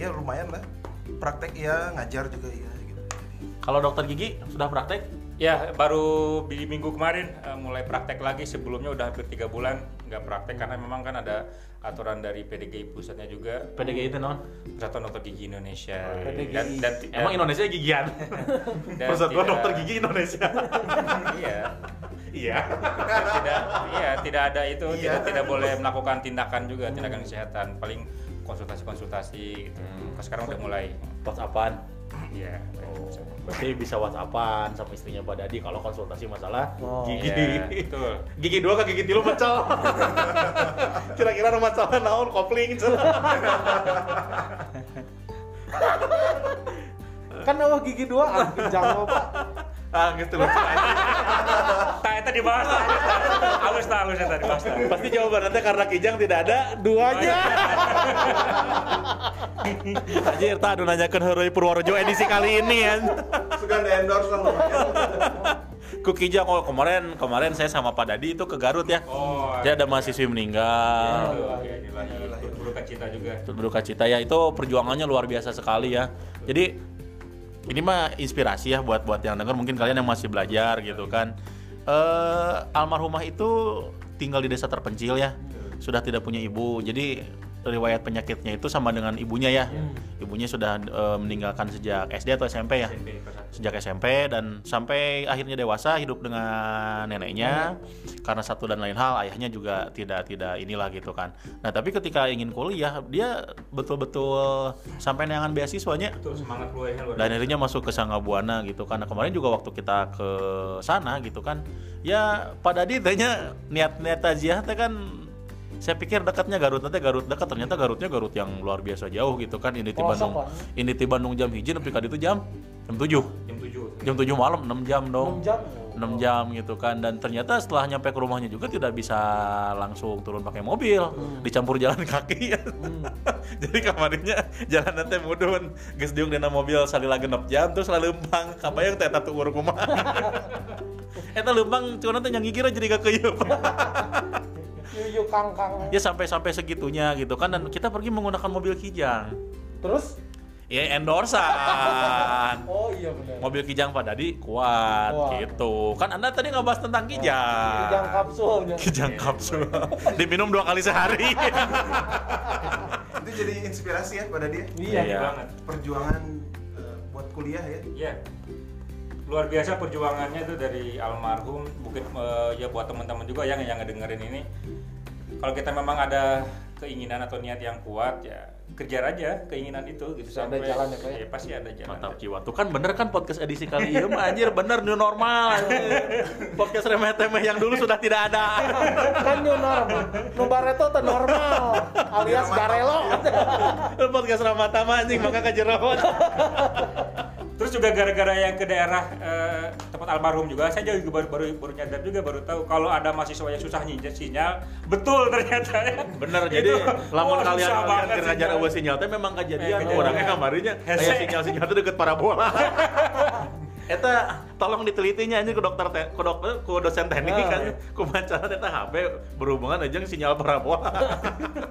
ya lumayan lah. Praktek ya ngajar juga ya gitu. Kalau dokter gigi sudah praktek Ya, baru di minggu kemarin eh, mulai praktek lagi. Sebelumnya udah hampir tiga bulan nggak praktek karena memang kan ada aturan dari PDGI pusatnya juga. PDGI itu non Persatuan Dokter Gigi Indonesia. PDGI. Dan, dan, emang Indonesia gigian dan Persatuan tidak- Dokter Gigi Indonesia Iya. iya tidak, iya tidak ada itu Iya. tidak tidak boleh melakukan tindakan juga tindakan kesehatan. Paling konsultasi-konsultasi gitu. Sekarang udah mulai. whatsappan Iya. Berarti bisa whatsappan sama istrinya Pak Dadi kalau konsultasi masalah Oh. gigi Iya, betul. gigi dua ke gigi tilu pecel kira-kira ada masalah naon kopling kan awal gigi dua ah, jangan pak ah gitu aja. Tah eta dibahas tah. Halus halus eta dibahas pasti jawabannya karena kijang tidak ada duanya Anjir, tak adu nanyakan Heroi Purworejo edisi kali ini ya. sudah ada endorse lah. Ku Kijang, oh kemarin kemarin saya sama Pak Dadi itu ke Garut ya. Oh. Jadi ada mahasiswi meninggal. Ya, inilah berduka cita juga. Berduka cita ya itu perjuangannya luar biasa sekali ya. Jadi ini mah inspirasi ya buat buat yang denger mungkin kalian yang masih belajar gitu kan. Eh almarhumah itu tinggal di desa terpencil ya. Sudah tidak punya ibu. Jadi riwayat penyakitnya itu sama dengan ibunya ya. Ibunya sudah eh, meninggalkan sejak SD atau SMP ya. Sejak SMP dan sampai akhirnya dewasa hidup dengan neneknya karena satu dan lain hal ayahnya juga tidak tidak inilah gitu kan. Nah, tapi ketika ingin kuliah dia betul-betul sampai neangan beasiswanya Betul semangat luar dan akhirnya masuk ke Sangga Buana gitu kan. Nah, kemarin juga waktu kita ke sana gitu kan. Ya Pak Dadi tanya niat-niat teh kan saya pikir dekatnya Garut nanti Garut dekat ternyata Garutnya Garut yang luar biasa jauh gitu kan. Ini di Bandung ini di Bandung jam hiji nepi ka ditu jam jam 7 jam 7. jam 7 malam 6 jam dong. 6 jam. 6 jam gitu kan. Dan ternyata setelah nyampe ke rumahnya juga tidak bisa langsung turun pakai mobil. Dicampur jalan kaki. Jadi kemarinnya jalan nanti mudun. Geus diung dina mobil salila genep jam terus lalu lempang. Kabayang teh tatu uruk kumaha? Eta lempang cuma nanti yang gigir jadi gak keyeup yuyu kangkang ya sampai sampai segitunya gitu kan. Dan kita pergi menggunakan mobil kijang. Terus? Ya endorsan. Oh iya benar. Mobil kijang Pak Dadi kuat Kuat. gitu. Kan anda tadi ngebahas tentang kijang. Kijang kapsulnya kijang kapsul. Diminum dua kali sehari. Itu jadi inspirasi ya pada dia? Iya. Iya. banget. perjuangan eh, buat kuliah ya? Iya. Luar biasa perjuangannya tuh dari almarhum, mungkin eh, ya buat teman-teman juga yang yang ngedengerin ini kalau kita memang ada keinginan atau niat yang kuat ya kejar aja keinginan itu gitu Pasti ada jalan ya, Pak, ya? Iya, pasti ada jalan Mantap jiwa. Tuh kan bener kan podcast edisi kali ini mah anjir bener new normal. podcast remeh temeh yang dulu sudah tidak ada. kan new normal nu bareto teh normal alias garelo podcast ramata mah anjing maka kajeroan. Terus juga gara-gara yang ke daerah eh, tempat almarhum juga, saya juga baru, baru baru nyadar juga baru tahu kalau ada mahasiswa yang susah nyinjak sinyal, betul ternyata ya. Bener jadi Itu, lamun oh, kalian kalian banget kerja sinyal. sinyal teh memang Eh, kejadian kejadian. orangnya kamarinya kayak Hese. sinyal-sinyal teh deket parabola. Eta tolong ditelitinya anjing ke dokter te, ke dokter ke dosen teknik Ah, kan iya. kumacara eta HP berhubungan aja sinyal parabola.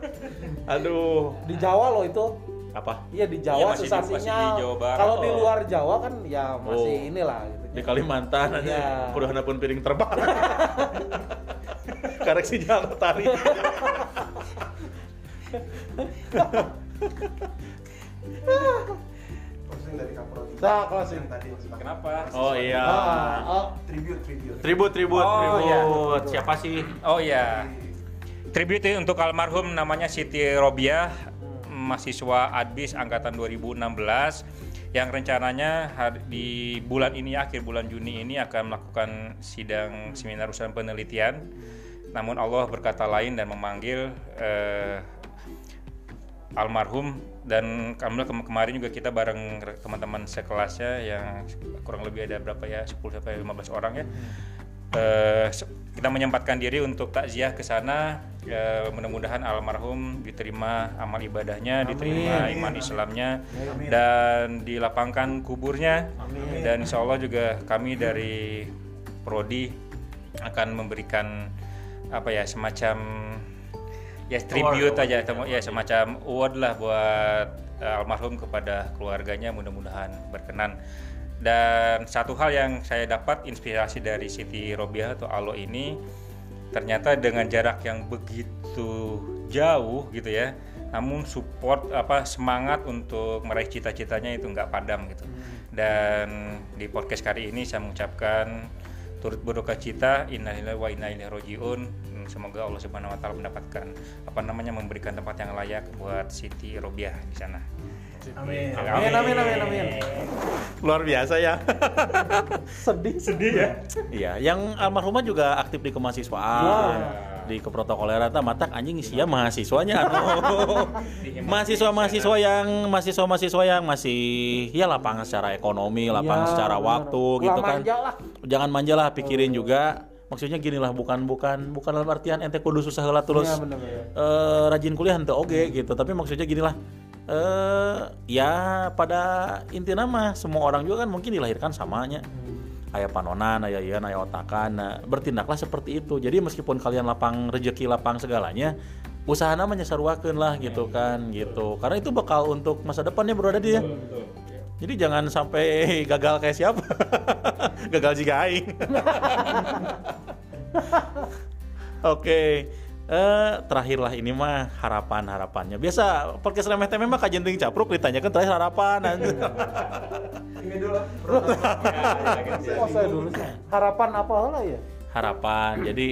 Aduh, di Jawa loh itu apa? iya di Iya, Jawa masih susah di- Jawa Barat. kalau di Oh. luar Jawa kan ya masih Oh. inilah gitu Di Kalimantan aja Iya. kudu pun piring terbang. Karek sinyal tari. Dari Kaprodi. Nah, closing. Yang tadi Kenapa? Oh iya. Ah, oh, Tribute, tribute. Tribut, tribut, Oh, iya. Siapa sih? Oh iya. Tribute untuk almarhum namanya Siti Robiah, mahasiswa Adbis angkatan 2016 yang rencananya di bulan ini akhir bulan Juni ini akan melakukan sidang seminar urusan penelitian. Namun Allah berkata lain dan memanggil eh, almarhum dan kem- kemarin juga kita bareng re- teman-teman sekelasnya yang kurang lebih ada berapa ya 10 sampai 15 orang ya. Eh, kita menyempatkan diri untuk takziah ke sana. Eh, mudah-mudahan almarhum diterima amal ibadahnya, diterima iman Islamnya dan dilapangkan kuburnya. Dan insya Allah juga kami dari prodi akan memberikan apa ya semacam ya tribute aja temu- ya semacam award lah buat eh, almarhum kepada keluarganya. Mudah-mudahan berkenan dan satu hal yang saya dapat inspirasi dari Siti Robiah atau Alo ini ternyata dengan jarak yang begitu jauh gitu ya namun support apa semangat untuk meraih cita-citanya itu nggak padam gitu. Dan di podcast kali ini saya mengucapkan turut berduka cita innalillahi wa inna ilaihi rajiun. Hmm, semoga Allah Subhanahu wa taala mendapatkan apa namanya memberikan tempat yang layak buat Siti Robiah di sana Amin. amin amin amin amin Luar biasa ya. sedih sedih ya Iya, yang almarhumah juga aktif di kemahasiswaan. Di keprotokoleran ta matak anjing sia mahasiswanya. Mahasiswa-mahasiswa yang mahasiswa-mahasiswa yang masih ya lapang secara ekonomi, lapang Ya, secara bener. waktu Ulah gitu kan. lah. Jangan manja lah pikirin juga. Maksudnya gini lah bukan bukan bukan dalam artian ente kudu susah heula terus Iya, bener-bener. eh, rajin kuliah henteu oge gitu. Tapi maksudnya gini lah eh ya pada intinya mah semua orang juga kan mungkin dilahirkan samanya aya panonan, aya ieu, aya otakan. Nah, bertindaklah seperti itu. Jadi meskipun kalian lapang rezeki, lapang segalanya, usahana menyesaruakeun lah gitu kan, gitu. Karena itu bakal untuk masa depannya Bro Dadi ya. Jadi jangan sampai gagal kayak siapa. gagal jika aing. Oke. Eh terakhirlah ini mah harapan harapannya. Biasa podcast remeh temeh mah kajenting capruk ditanyakan terakhir harapan. Ini dulu. harapan apa lah ya harapan jadi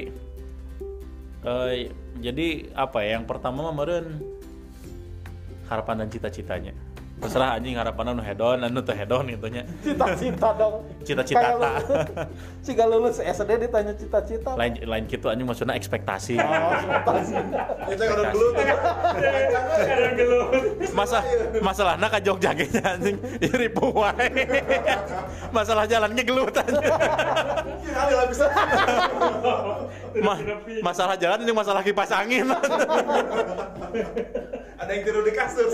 eh, jadi apa ya yang pertama mah harapan dan cita-citanya terserah anjing harapan anu hedon anu teu hedon gitu nya cita-cita dong. Cita-cita. Lulus- jika lulus SD ditanya cita-cita. Lain lain gitu anjing maksudnya ekspektasi. Oh cita-cita Kita udah dulu tuh. masa masalahnya ka Jogja ge nya, anjing iri wae. Masalah jalannya gelut anjing. Ma- masalah jalan ini masalah kipas angin. Ada yang tidur di kasur.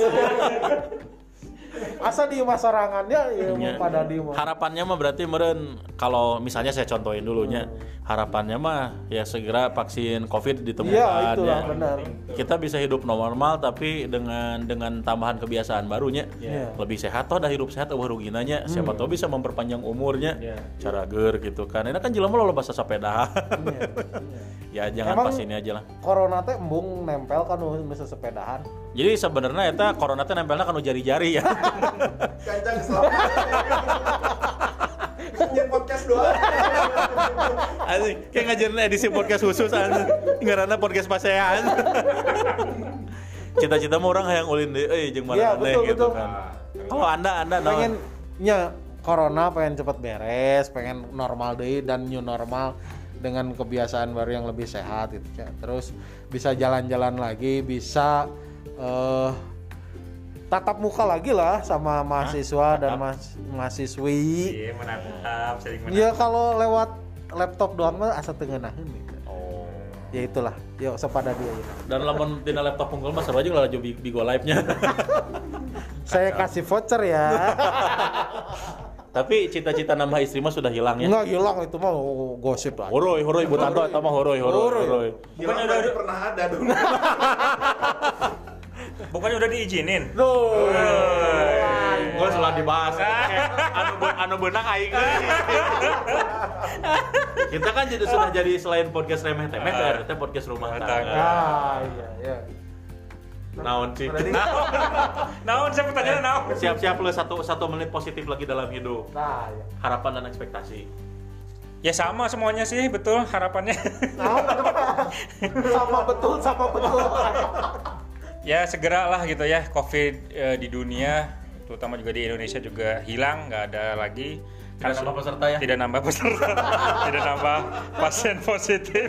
Asa di masarangannya ya Iya. mau pada di harapannya mah berarti meren. Kalau misalnya saya contohin dulunya harapannya mah ya segera vaksin covid ditemukan. Iya itulah ya. benar. Kita bisa hidup normal tapi dengan dengan tambahan kebiasaan barunya Iya. lebih sehat. Toh dah hidup sehat eueuh ruginanya siapa tahu bisa memperpanjang umurnya. Iya. cara ger gitu kan. Ini kan jelema lo bahasa sepeda. Iya. ya jangan Emang- pas ini aja lah. corona teh embung nempel kan bisa sepedahan jadi sebenarnya eta corona teh nempelnya kan jari-jari ya Kancang selamat. Podcast doang. Anjing, kayak ngajarin edisi podcast khusus anjing. Ngaranna podcast pasean. Cita-cita mah orang hayang ulin deh, eh jeung Iya, mana aneh betul, gitu betul. kan. Kalau Anda Anda naon? pengen nya corona pengen cepat beres pengen normal deh dan new normal dengan kebiasaan baru yang lebih sehat gitu ya. terus bisa jalan-jalan lagi bisa eh tatap muka lagi lah sama mahasiswa dan mas mahasiswi Iya, menatap, sering menatap. ya kalau lewat laptop doang mah asa tengenahin gitu Oh. ya itulah yuk sepada dia ya. Dan lamun dina laptop unggul mah seru aja Big- Bigo Live-nya. saya kasih voucher ya Tapi cita-cita nambah istri mah sudah hilang ya. nggak hilang itu mah gosip lah Horoy, horoy, Bu Tanto, eta mah horoy, horoy, horoy. Bukannya udah pernah ada dong. Bukannya udah diizinin? Duh. Gua salah dibahas. anu anu beunang aing. Kita kan jadi sudah jadi selain podcast remeh temeh Ah. teh podcast rumah Rumah tangga. ah iya iya Naon sih? Naon saya pertanyaan naon? Siap-siap lu satu satu menit positif lagi dalam hidup. nah iya Harapan dan ekspektasi. Ya sama semuanya sih, betul harapannya. Nah, sama betul sama betul ya segera lah gitu ya COVID eh, di dunia, terutama juga di Indonesia juga hilang, nggak ada lagi. Tidak nambah peserta ya? Tidak nambah peserta, tidak nambah pasien positif.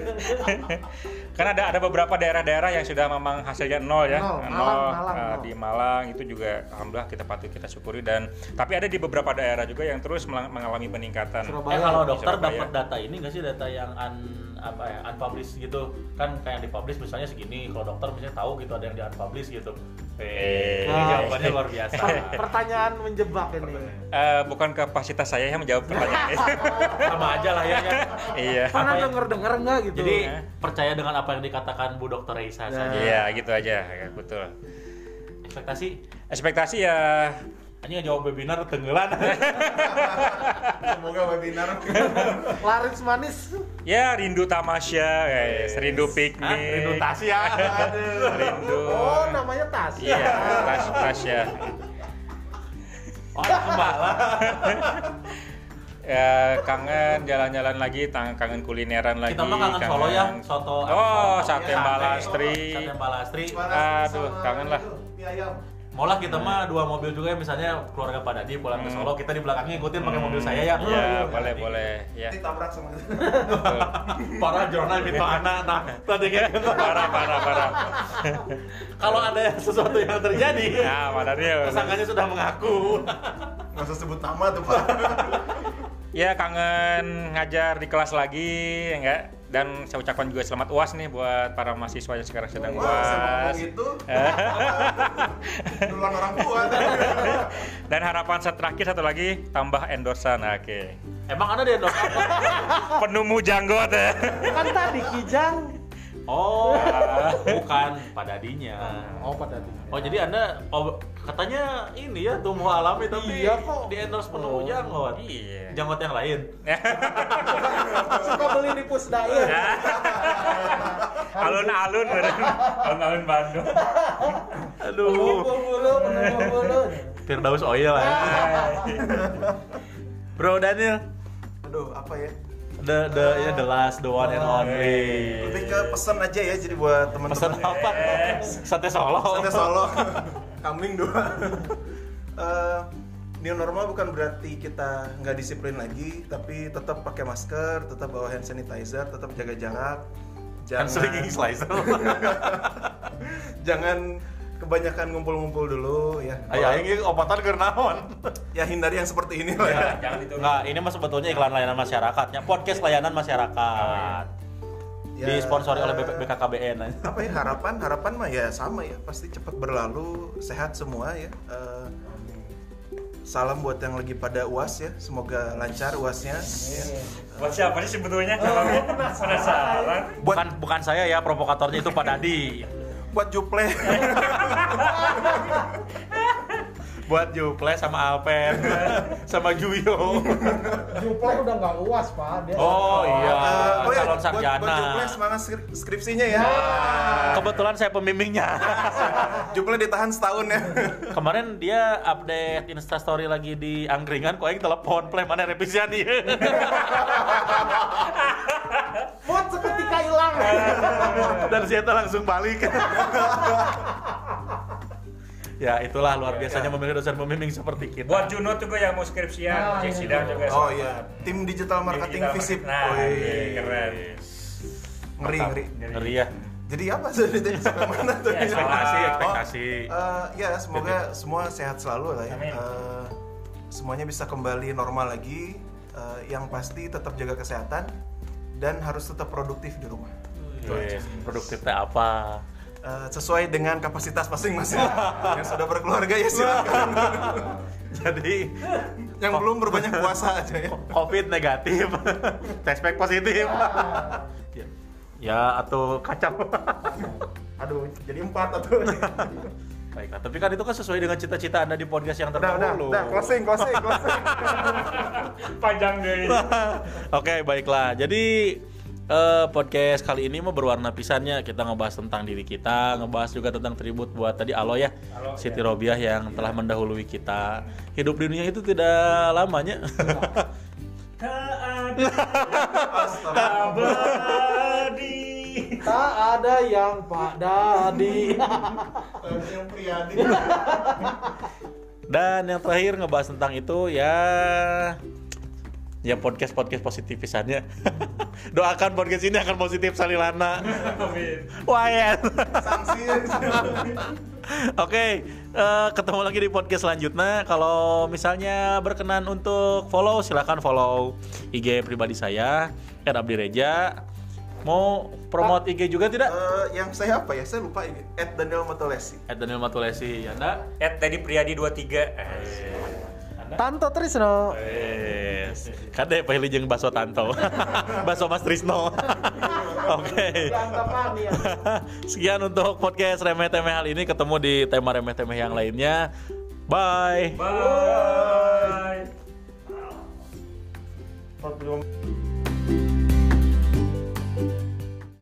Karena ada ada beberapa daerah-daerah yang sudah memang hasilnya nol ya, Nol, Nol, Malang, Malang, eh, nol. di Malang itu juga alhamdulillah kita patut kita syukuri dan tapi ada di beberapa daerah juga yang terus mengalami peningkatan. Surabaya. Eh kalau dokter dapat data ini nggak sih data yang un, apa ya unpublished gitu kan kayak yang dipublish misalnya segini kalau dokter misalnya tahu gitu ada yang di unpublish gitu eh Nah. jawabannya luar biasa pertanyaan menjebak ini Eh, bukan kapasitas saya yang menjawab pertanyaan itu. sama aja lah ya, ya. iya. pernah Apa ya? denger denger enggak gitu jadi Ya. percaya dengan apa yang dikatakan Bu Dokter Reisa Ya. saja Iya, gitu aja, ya, betul. ekspektasi Ekspektasi ya hanya jawab webinar tenggelan Semoga webinar. laris manis ya rindu tamasya, guys, rindu piknik. Hah? rindu Tasya Rindu. oh namanya tas Iya, tas Tasya. oh malah Ya kangen jalan-jalan lagi, kangen kulineran lagi. kita mah kangen Solo ya soto Oh, soto, sate ya, balastri. sate balastri Aduh, kangen lah. Maulah kita mah dua mobil juga ya misalnya keluarga Pak Dadi pulang ke Solo kita di belakangnya ngikutin pakai mobil saya ya. Hmm. Ya, boleh, boleh. Ya. Ditabrak sama itu. betul. Parah Jona gitu anak nah tadi kayak gitu. Parah, parah, parah. Kalau ada sesuatu yang terjadi, Ya, mana dia? tersangkanya sudah mengaku. Nggak usah sebut nama tuh pak. Ya kangen ngajar di kelas lagi, ya enggak? Dan saya ucapkan juga selamat UAS nih buat para mahasiswa yang sekarang sedang Wah, UAS. gitu. Duluan orang tua. Dan harapan saya terakhir satu lagi tambah endorsan. Oke. Emang ada di endorse apa? Penemu janggot ya. kan tadi kijang Oh, bukan Pak Dadinya. oh pada di Oh jadi anda oh, katanya ini ya tumbuh alami tapi Iya kok. di endorse penuh Oh. janggot. Iya. Janggot yang lain. suka beli di pusdair Alun-alun, alun-alun Bandung. Aduh. penumbuh bulu penumbuh bulu Firdaus Oil ya. Bro Daniel, Aduh, apa ya? The the ya the last the one and only. Lebih ke pesan aja ya, jadi buat Pesan teman-teman. apa? Sate Solo. Sate Solo. Kambing dua. Eh, new normal bukan berarti kita nggak disiplin lagi, tapi tetap pakai masker, tetap bawa hand sanitizer, tetap jaga jarak. Kan slinging slicer. jangan kebanyakan ngumpul-ngumpul dulu ya. Ayo aing ieu obatan keur naon? Ya hindari yang seperti ini lah ya. Jangan itu. Enggak, ini mah sebetulnya iklan layanan masyarakatnya, podcast layanan masyarakat. Ya, Disponsori oleh eh, BKKBN. apa ya harapan harapan mah ya sama ya pasti cepat berlalu sehat semua ya Eh, salam buat yang lagi pada uas ya semoga lancar uasnya ya. Buat siapa sih sebetulnya? Penasaran. Bukan bukan saya ya provokatornya itu Pak Dadi. Buat juple buat Juple sama Alpen sama Juyo. Juple udah nggak uas pak dia Oh iya, Eh, oh ya, calon buat, sarjana. buat Juple semangat skri- skripsinya ya. Kebetulan saya pembimbingnya. Juple ditahan setahun ya. Kemarin dia update Instastory lagi di angkringan, kok yang telepon, play mana revisian dia. mood seketika hilang Dan saya langsung balik. ya itulah luar biasanya memilih dosen pembimbing seperti kita. Buat Juno juga yang mau skripsian, Nah, iya. sidang juga. Oh iya, tim digital marketing Digital visip. Nah, Wih, iya, keren. ngeri ngeri. Ngeri ya. Jadi apa tadi sampai mana tuh? Ya, Ekspektasi, Oh, ekspektasi. eh, ya semoga semua sehat selalu lah ya. Amin. Eh, semuanya bisa kembali normal lagi. Eh, yang pasti tetap jaga kesehatan dan harus tetap produktif di rumah. Wih, produktifnya apa? Eh, sesuai dengan kapasitas masing-masing. yang sudah berkeluarga ya silakan. Jadi yang belum berbanyak puasa aja ya. COVID negatif, tespek positif. ya, ya atau kacau. Aduh, jadi empat atau Baiklah, tapi kan itu kan sesuai dengan cita-cita Anda di podcast yang udah, udah, terdahulu. udah, closing, closing, closing. Panjang deh. Oke, baiklah. Jadi eh, podcast kali ini mau berwarna pisannya. Kita ngebahas tentang diri kita, ngebahas juga tentang tribut buat tadi Alo ya, Alo, Siti ya. Robiah yang telah mendahului kita. Hidup di dunia itu tidak lamanya. Tak ada. Tak ada yang Pak Dadi yang Priyadi. Dan yang terakhir ngebahas tentang itu ya ya podcast podcast positif pisannya. Doakan podcast ini akan positif salilana. Amin. Wayan. Oke, eh, ketemu lagi di podcast selanjutnya. Kalau misalnya berkenan untuk follow, silahkan follow IG pribadi saya, @abdireja. Mau promote IG juga tidak? Eh, yang saya apa ya? Saya lupa ini. At Daniel Matolesi. At Daniel Matulesi, Anda? Ed tadi Priadi 23. Tanto Trisno Yes. Kade pilih jeung baso tanto. baso Mas Trisno. Oke. Ya Sekian untuk podcast remeh temeh hal ini ketemu di tema remeh temeh yang lainnya. Bye. Bye. Bye.